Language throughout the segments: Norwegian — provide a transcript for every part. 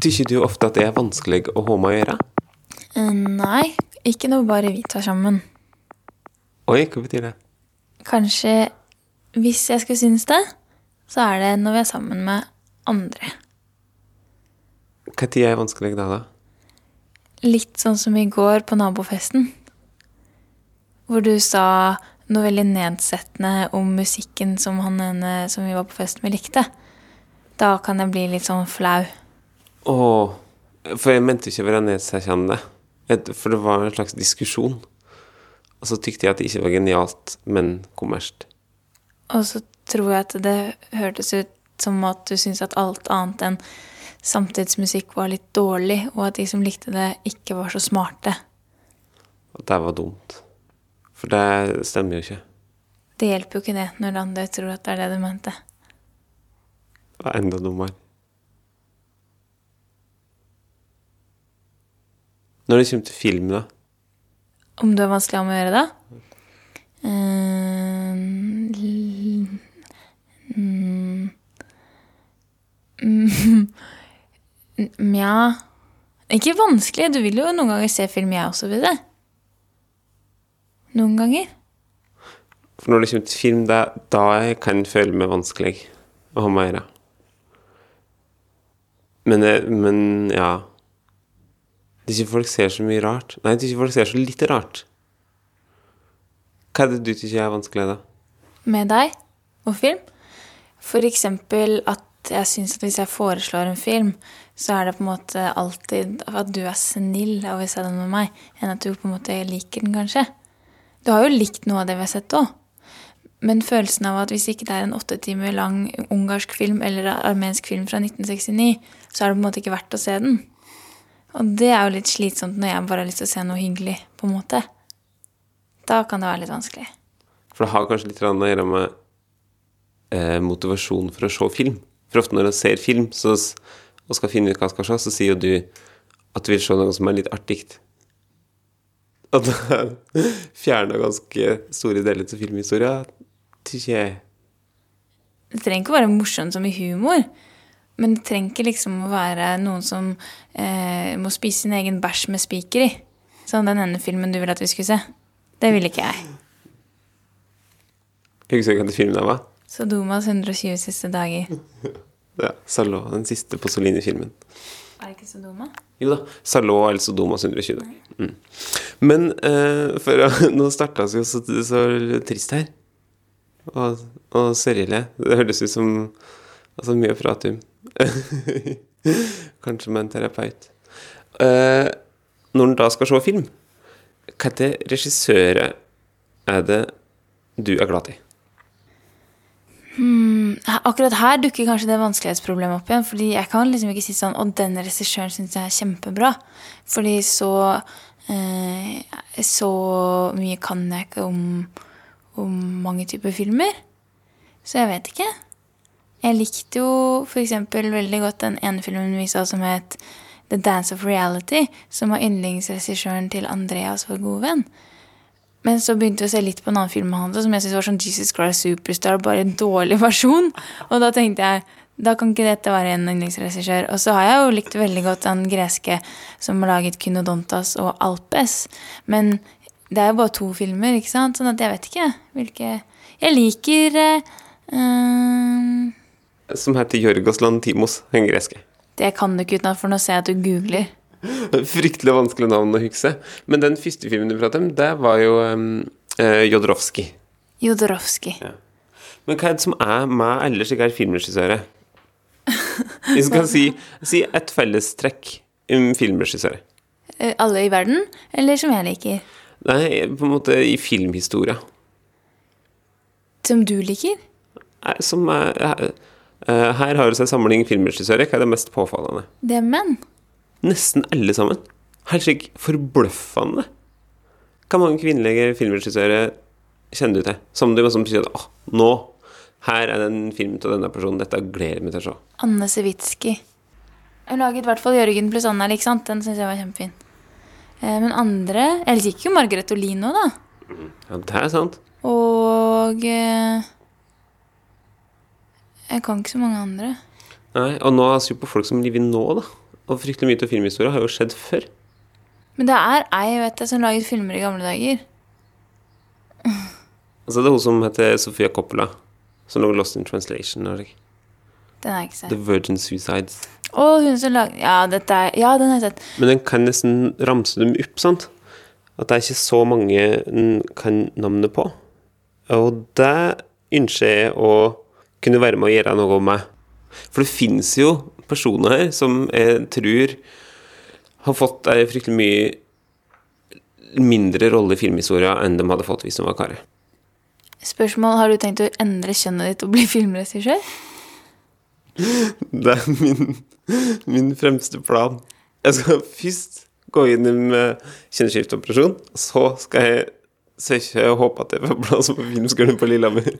Tykker du ofte at det er vanskelig å ha med å gjøre? Eh, Nei, ikke når bare vi tar sammen. Oi, hva betyr det? Kanskje hvis jeg skulle synes det, så er det når vi er sammen med andre. Tid er vanskelig da, da? Litt sånn som i går på nabofesten. Hvor du sa noe veldig nedsettende om musikken som han ene som vi var på fest med, likte. Da kan jeg bli litt sånn flau. Åh, for jeg mente ikke å være nedsettende. For det var en slags diskusjon. Og så tykte jeg at det ikke var genialt, men kommersielt. Og så tror jeg at det hørtes ut som at du syntes at alt annet enn samtidsmusikk var litt dårlig, og at de som likte det, ikke var så smarte. At det var dumt. For det stemmer jo ikke. Det hjelper jo ikke det når andre tror at det er det du mente. Det var enda dummere. Når det kommer til film, da. Om du har vanskelig om å gjøre det? L- mm, mm, Nja Ikke vanskelig. Du vil jo noen ganger se film, jeg også vil det. Noen ganger. For når det kommer til film, da, da jeg kan jeg føle meg vanskelig å ha med å gjøre. Men, men ja Det er ikke folk ser så mye rart. Nei, det er ikke folk ser så lite rart. Hva er det du syns er vanskelig, da? med deg og film. For eksempel at jeg syns at hvis jeg foreslår en film, så er det på en måte alltid at du er snill av å se den med meg, enn at du på en måte liker den, kanskje. Du har jo likt noe av det vi har sett òg. Men følelsen av at hvis ikke det er en åtte timer lang ungarsk film eller armensk film fra 1969, så er det på en måte ikke verdt å se den. Og det er jo litt slitsomt når jeg bare har lyst til å se noe hyggelig, på en måte. Da kan det være litt vanskelig. For det har kanskje litt å gjøre med eh, motivasjon for å se film. For ofte når jeg ser film så, og skal finne ut hva jeg skal se, så sier jo du at du vil se noe som er litt artig. Og da fjerna ganske store deler til filmhistoria. Det trenger ikke å være morsomt som i humor. Men det trenger ikke liksom å være noen som eh, må spise sin egen bæsj med spiker i. Sånn den ene filmen du ville at vi skulle se. Det ville ikke jeg. Husker ikke hva filmen det var. Sodomas 120 siste dager. Ja, Salå, den siste Pasolini-filmen. Er det ikke Sodoma? Jo da. Salå eller Sodoma 120 dager. Mm. Men eh, for nå starta vi jo så, så trist her. Og, og sørgelig. Det hørtes ut som altså, mye om. Kanskje med en terapeut. Eh, når en da skal se film, hvilke regissører er det du er glad i? Akkurat her dukker kanskje det vanskelighetsproblemet opp igjen. Fordi jeg kan liksom ikke si sånn Og denne regissøren syns jeg er kjempebra. Fordi så eh, Så mye kan jeg ikke om, om mange typer filmer. Så jeg vet ikke. Jeg likte jo f.eks. veldig godt den ene filmen vi så som het The Dance of Reality, som var yndlingsregissøren til Andreas, vår gode venn. Men så begynte vi å se litt på en annen film han som jeg syntes var sånn Jesus Christ Superstar, bare en dårlig versjon. Og da tenkte jeg da kan ikke dette være en yndlingsregissør. Og så har jeg jo likt veldig godt den greske som har laget Kynodontas og Alpes. Men det er jo bare to filmer, ikke sant? Sånn at jeg vet ikke hvilke Jeg liker eh, Som heter Jørgos Lantimos, den greske. Det kan du ikke utenfor. Nå ser jeg at du googler. Fryktelig vanskelig navn å huske. Men den første filmen du pratet om, det var jo um, uh, Jodorowsky. Jodorowsky. Men hva er det som er med alle slike filmregissører? Vi skal si, si et fellestrekk om filmregissører. Eh, Alle i verden, eller som jeg liker. Nei, på en måte i filmhistoria. Som du liker? Nei, Som er, her, eh, her har vi en samling filmregissører. Hva er det mest påfallende? Det er menn. Nesten alle sammen. Helt slik forbløffende. Hva mange kvinnelige filmregissører kjenner du til? Som du liksom sier at nå, her er det en film til denne personen, dette gleder jeg meg til å se. Anne Sewitsky. Hun laget i hvert fall Jørgen pluss Anna, ikke sant? Den syns jeg var kjempefin. Eh, men andre Jeg liker jo Margaret Olino, da. Ja, det er sant. Og eh, Jeg kan ikke så mange andre. Nei, og nå er vi på folk som lever nå, da. Og fryktelig mye av filmhistoria har jo skjedd før. Men det er ei vet jeg, som laget filmer i gamle dager. Altså, det er hun som heter Sofia Coppola, som lå Lost in Translation. Eller? Den har jeg ikke sett. The Virgin Suicides. Å, hun som lagde Ja, dette er, ja den har jeg sett. Men den kan nesten ramse dem opp, sant? At det er ikke så mange en kan navnet på. Og det ønsker jeg å kunne være med å gjøre noe med. For det finnes jo personer her som jeg tror har fått ei fryktelig mye mindre rolle i filmhistoria enn de hadde fått hvis de var karer. Spørsmål, Har du tenkt å endre kjønnet ditt og bli filmregissør? Det er min, min fremste plan. Jeg skal først gå inn med kjønnsskifteoperasjon, så skal jeg søke ikke håp at jeg får plass på filmskolen på Lillehammer.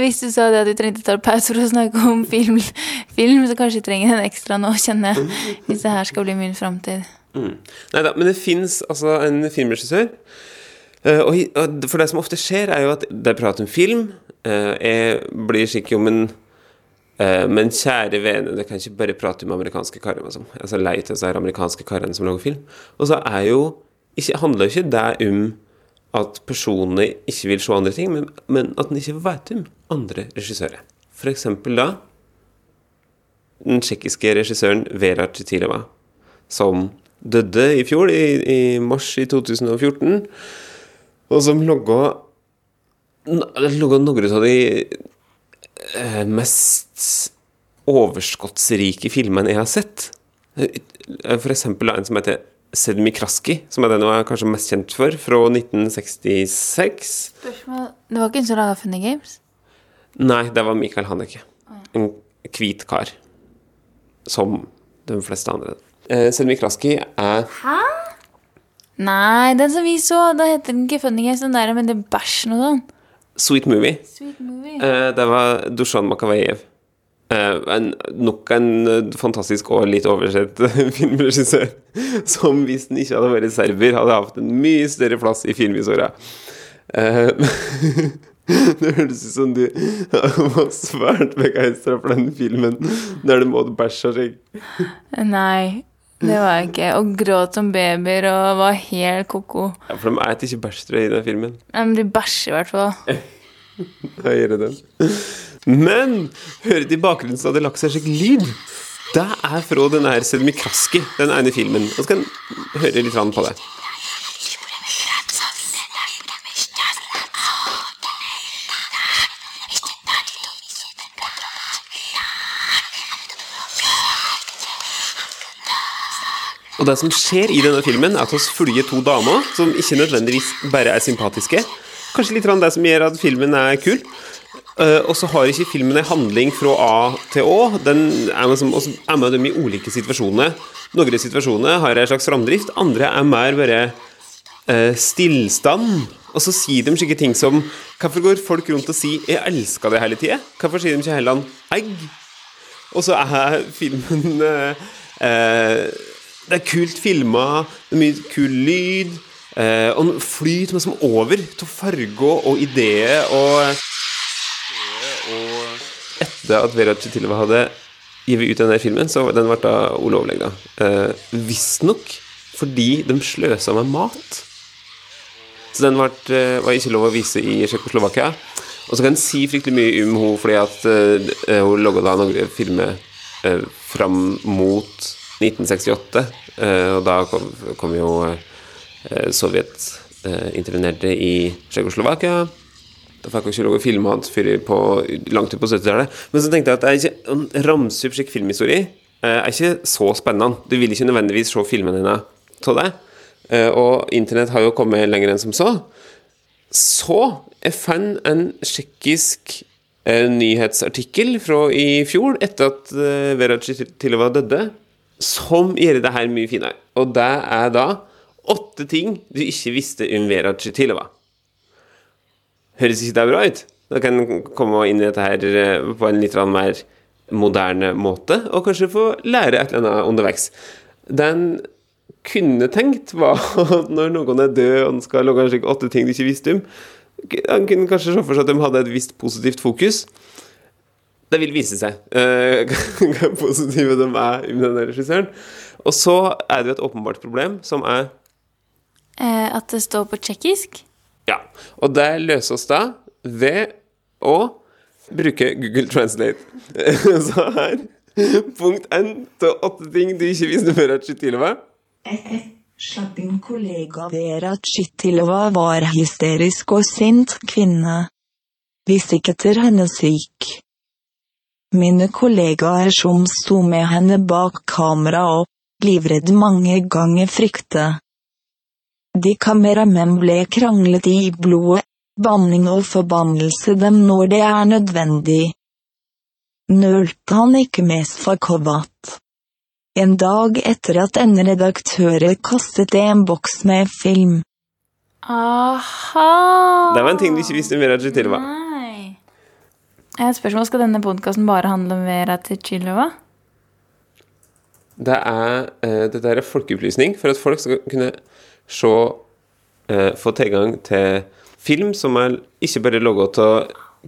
Hvis du sa det at du trengte ta pause for å snakke om film, film så kanskje du trenger en ekstra nå, kjenner jeg. Hvis det her skal bli min framtid. Mm. Nei da, men det fins altså en filmregissør. eh, og, for det som ofte skjer, er jo at de prater om film. eh, jeg blir skikkelig om en eh, Men kjære vene, det kan ikke bare prate om amerikanske karer. Liksom. Jeg er så lei til disse amerikanske karene som lager film. Og så er jo ikke, handler ikke det om at personene ikke vil se andre ting, men, men at en ikke vet om andre regissører. Eksempel da den tsjekkiske regissøren Vera Titileva, som døde i fjor, i, i mars i 2014, og som logga noen av de eh, mest overskottsrike filmene jeg har sett. Eh, For eksempel en som heter Sedmi Kraski, som er den jeg er kanskje mest kjent for, fra 1966. Spørsmål Det var ikke hun som laga Funny Games? Nei, det var Michael Haneke. En hvit kar. Som de fleste andre. Eh, Sedmi Kraski er Nei, den som vi så, da heter den ikke Funny Games, den der med det bæsjen og sånn. Sweet Movie. Sweet movie. Eh, det var Dushan Makavejev. Eh, en, nok en eh, fantastisk og litt oversett filmregissør. Som hvis den ikke hadde vært serber, hadde hatt en mye større plass i filmhistoria. Uh, det høres ut som du var svært begeistra for den filmen der du måtte bæsje slik. Nei, det var jeg ikke. Og gråt som babyer og var helt ko-ko. Ja, for de spiser ikke bæsj, i den filmen. De bæsjer i hvert fall. Høyere den. Men hører i bakgrunnen så hadde lagt seg slik lyd. Det er fra den her Sedmikraski, den ene filmen. Og så kan høre litt på det. Og det som skjer i denne filmen, er at vi følger to damer som ikke nødvendigvis bare er sympatiske. Kanskje litt det som gjør at filmen er kul. Uh, og så har ikke filmen en handling fra A til Å. Den er med, som, er med dem i ulike situasjoner. Noen av situasjoner har en slags framdrift, andre er mer bare uh, stillstand. Og så sier de slike ting som Hvorfor går folk rundt og sier 'jeg elsker det' hele tida? Hvorfor sier de ikke heller 'egg'? Og så er filmen uh, Det er kult filma, det er mye kul lyd. Eh, og flyter liksom over til farger og ideer og etter at Vera Chitilva hadde gitt ut denne filmen, så den ble da ulovlig, da. Eh, Visstnok fordi de sløsa med mat. Så den ble, eh, var ikke lov å vise i Tsjekkoslovakia. Og så kan en si fryktelig mye om henne fordi at uh, hun logga da noen filmer uh, fram mot 1968. Uh, og da kom, kom jo eh, Sovjet intervenerte internerte i Tsjekkoslovakia. Da fikk jeg ikke lov å filme hans fyr på, langt ut på 70-tallet. Men så tenkte jeg at er ikke, en ramse opp slik filmhistorie eh, er ikke så spennende. Du vil ikke nødvendigvis se filmene dine av det. Eh, og internett har jo kommet lenger enn som så. Så jeg fant en tsjekkisk eh, nyhetsartikkel fra i fjor, etter at eh, Vera Chitilova døde, som gjør det her mye finere. Og det er da åtte ting du ikke visste om Vera Chitilova. Høres ikke det bra ut? Da kan en komme inn i dette her eh, på en litt mer moderne måte, og kanskje få lære et eller annet underveis. Den kunne tenkt, var når noen er død og en skal logge slik åtte ting du ikke visste om Han kunne kanskje se for seg at de hadde et visst positivt fokus. Det vil vise seg eh, hvor positive de er i denne regissøren. Og så er det jo et åpenbart problem, som er at det står på tsjekkisk. Ja. Og det løses da ved å bruke Google Translate. Så her Punkt én til åtte ting du ikke visste før at Chitilova. Din kollega Vera Chitilova var hysterisk og sint kvinne. Hvis ikke til henne syk. Mine kollegaer som sto med henne bak kamera og, livredd mange ganger frykte. De kameramenn ble kranglet i blodet, banning og forbannelse dem når det er nødvendig. Nølte han ikke mest for Kovat. En dag etter at en redaktør kastet en boks med film. Aha! Det var en ting du ikke visste om Vera Chitilova. Nei. Jeg har et spørsmål. Skal denne podkasten bare handle om Vera Tichilova? Det er, eh, dette er folkeopplysning for at folk skal kunne se eh, Få tilgang til film som er ikke bare laga av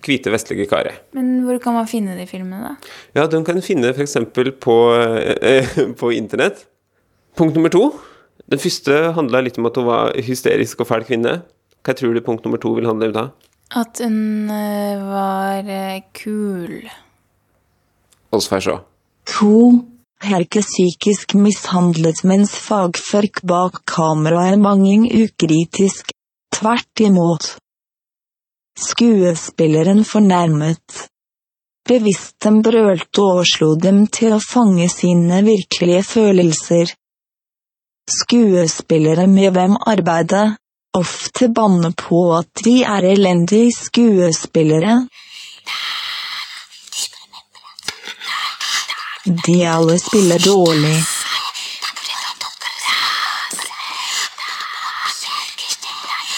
hvite vestlige karer. Men hvor kan man finne de filmene, da? Ja, de kan finne f.eks. På, eh, på internett. Punkt nummer to. Den første handla litt om at hun var hysterisk og fæl kvinne. Hva tror du punkt nummer to vil handle om da? At hun eh, var eh, kul. Oss får se. 2. Herke psykisk mishandlet mens fagfolk bak kamera er mange ukritisk. Tvert imot. Skuespilleren fornærmet. Bevisst dem brølte og slo dem til å fange sine virkelige følelser. Skuespillere med hvem arbeidet, ofte banner på at de er elendige skuespillere. De alle spiller dårlig.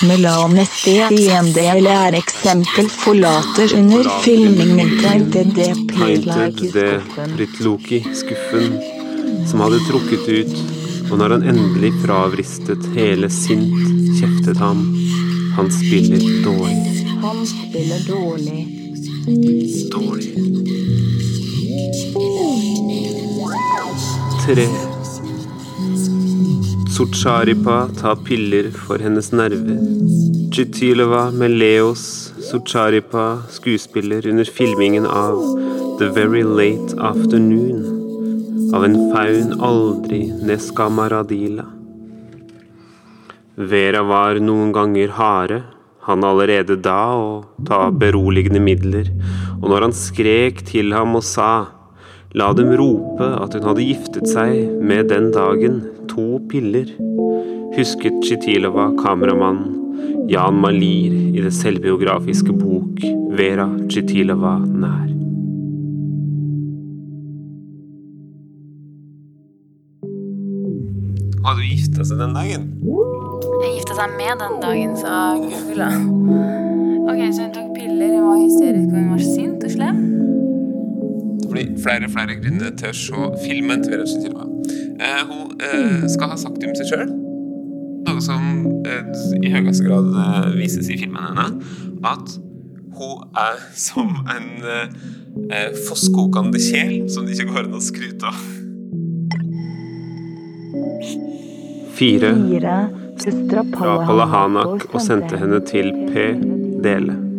Melane del er eksempel forlater under filmingen Painted det Ritloki, skuffen, som hadde trukket ut, og når han endelig fravristet hele sint, kjeftet ham. Han spiller dårlig. Han spiller dårlig. Dårlig. Tre. Sucharipa tar piller for hennes nerver. Chitilova med Leos Sucharipa skuespiller under filmingen av The Very Late Afternoon av en faun aldri Neskamaradila. Vera var noen ganger harde, han allerede da å ta beroligende midler, og når han skrek til ham og sa La dem rope at hun hadde giftet seg med den dagen to piller, husket Chitilova kameramannen Jan Malir i det selvbiografiske bok Vera Chitilova nær. Hadde hun gifta seg den dagen? Jeg gifta seg med den dagen, sa Gugula. Ok, så hun tok piller, hun var hysterisk og hun var sint og slem? Det blir flere og flere grunner til å se filmen til Vera Chitilova. Eh, hun eh, skal ha sagt om seg sjøl, noe som eh, i høyeste grad eh, vises i filmen hennes, at hun er som en eh, eh, fosskokende kjel som det ikke går an å skryte av. Fire fra Palahanak og sendte henne til P. Dele.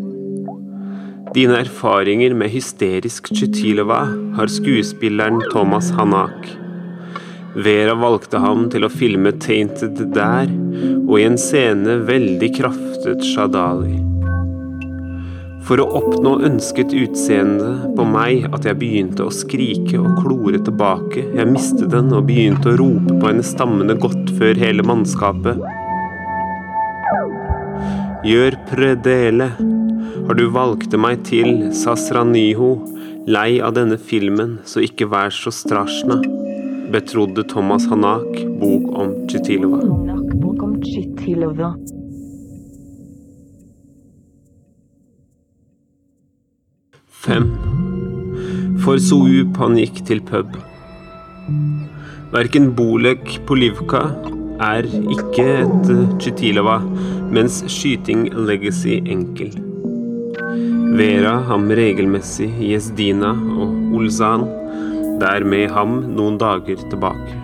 Dine erfaringer med hysterisk Chutilova har skuespilleren Thomas Hanak. Vera valgte ham til å filme Tainted der, og i en scene veldig kraftet Shadali. For å oppnå ønsket utseende på meg at jeg begynte å skrike og klore tilbake, jeg mistet den og begynte å rope på henne stammende godt før hele mannskapet. Gjør predele. Har du valgte meg til Sasraniho, lei av denne filmen, så ikke vær så strasjna. Betrodde Thomas Hanak, bok om Chitilova. Fem. For Soup han gikk til pub. Verken Bolek Polivka er ikke et Chitilova, mens skyting legacy enkel. Vera ham regelmessig Yezdina og Olzan, der med ham noen dager tilbake.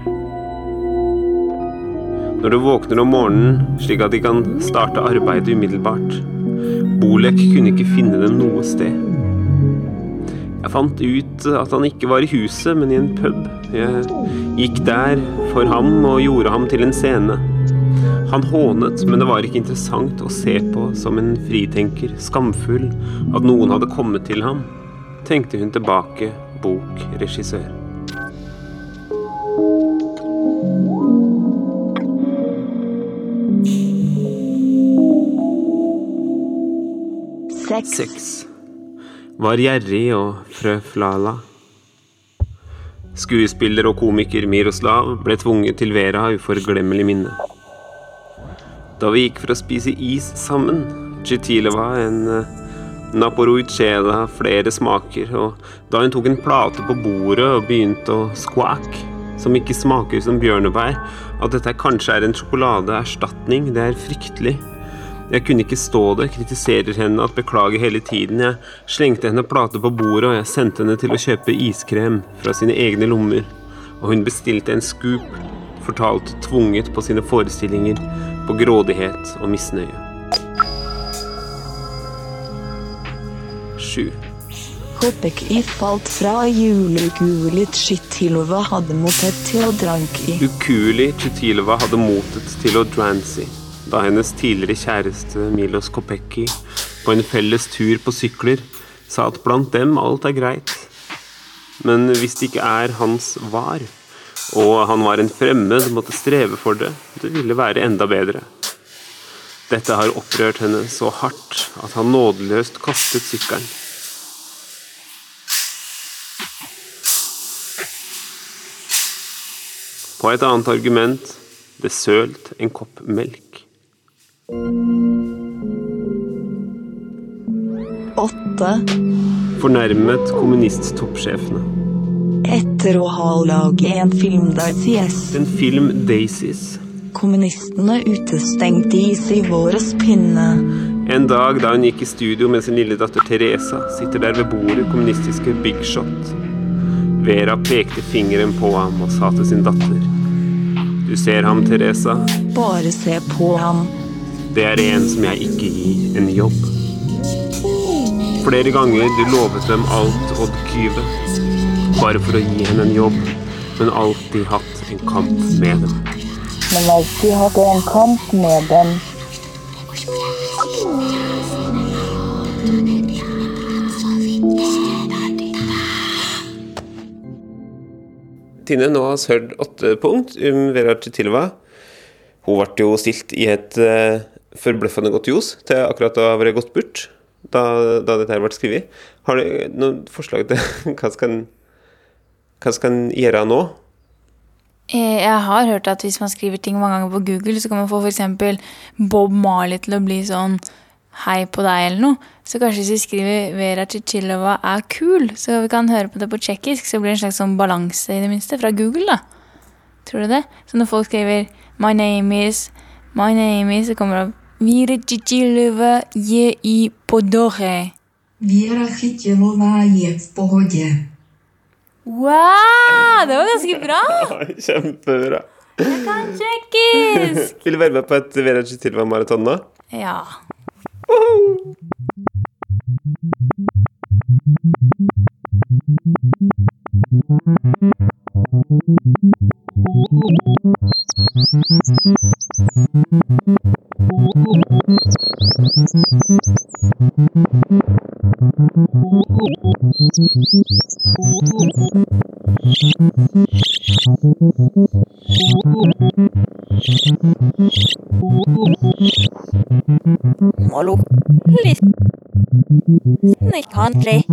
Når du våkner om morgenen slik at de kan starte arbeidet umiddelbart. Bolek kunne ikke finne dem noe sted. Jeg fant ut at han ikke var i huset, men i en pub. Jeg gikk der for ham og gjorde ham til en scene. Han hånet, men det var ikke interessant å se på som en fritenker, skamfull, at noen hadde kommet til ham, tenkte hun tilbake, bokregissør. Seks. Var gjerrig og frøflala. Skuespiller og komiker Miroslav ble tvunget til Vera uforglemmelig minne. Da vi gikk for å spise is sammen, Chitileva, en uh, Naporuicela flere smaker, og da hun tok en plate på bordet og begynte å squack, som ikke smaker som bjørnebær, at dette kanskje er en sjokoladeerstatning, det er fryktelig. Jeg kunne ikke stå det, kritiserer henne at beklager hele tiden. Jeg slengte henne plate på bordet, og jeg sendte henne til å kjøpe iskrem fra sine egne lommer. Og hun bestilte en scoop, fortalte tvunget på sine forestillinger, på grådighet og misnøye. Sju. Koppek falt fra julekulit Chitilova hadde motet til å dranki. i. Ukuelig Chitilova hadde motet til å drancy da hennes tidligere kjæreste Milos Kopecki på en felles tur på sykler sa at blant dem alt er greit. Men hvis det ikke er hans var, og han var en fremmed, måtte streve for det, det ville være enda bedre. Dette har opprørt henne så hardt at han nådeløst kastet sykkelen. På et annet argument det sølt en kopp melk. Åtte. Fornærmet kommunisttoppsjefene. Etter å ha laget en film der sies En film Daisies. kommunistene utestengte is i våres pinne. En dag da hun gikk i studio med sin lille datter Teresa, sitter der ved bordet kommunistiske Big Shot. Vera pekte fingeren på ham og sa til sin datter. Du ser ham, Teresa. Bare se på ham. Det er en som jeg ikke gir en jobb. Flere ganger du lovet dem alt Odd Kyve, bare for å gi henne en jobb, men alltid hatt en kamp med dem. Men alltid hatt en kamp med dem. Tine, nå har vi hørt åtte punkt om Vera Chitilva. Hun ble jo stilt i et uh, forbløffende godt ljos til akkurat å ha vært gått bort da, da dette her ble skrevet. Har du noen forslag til hva som en hva skal en gjøre nå? Eh, Jeg har hørt at hvis man skriver ting mange ganger på Google, så kan man få f.eks. Bob Marley til å bli sånn Hei på deg, eller noe. Så kanskje hvis vi skriver Vera Chichilova er kul, så vi kan høre på det på tsjekkisk, så blir det en slags sånn balanse, i det minste, fra Google, da. Tror du det? Så når folk skriver My name is My name is, så kommer det opp Vera Chichilova je i podore. Vera Chichilova je v pohodě. Wow! Det var ganske bra! Ja, kjempebra. Jeg kan tsjekkisk! Vil du være med på et Vera Chitilva-maraton nå? Ja. Woohoo! Thank. country.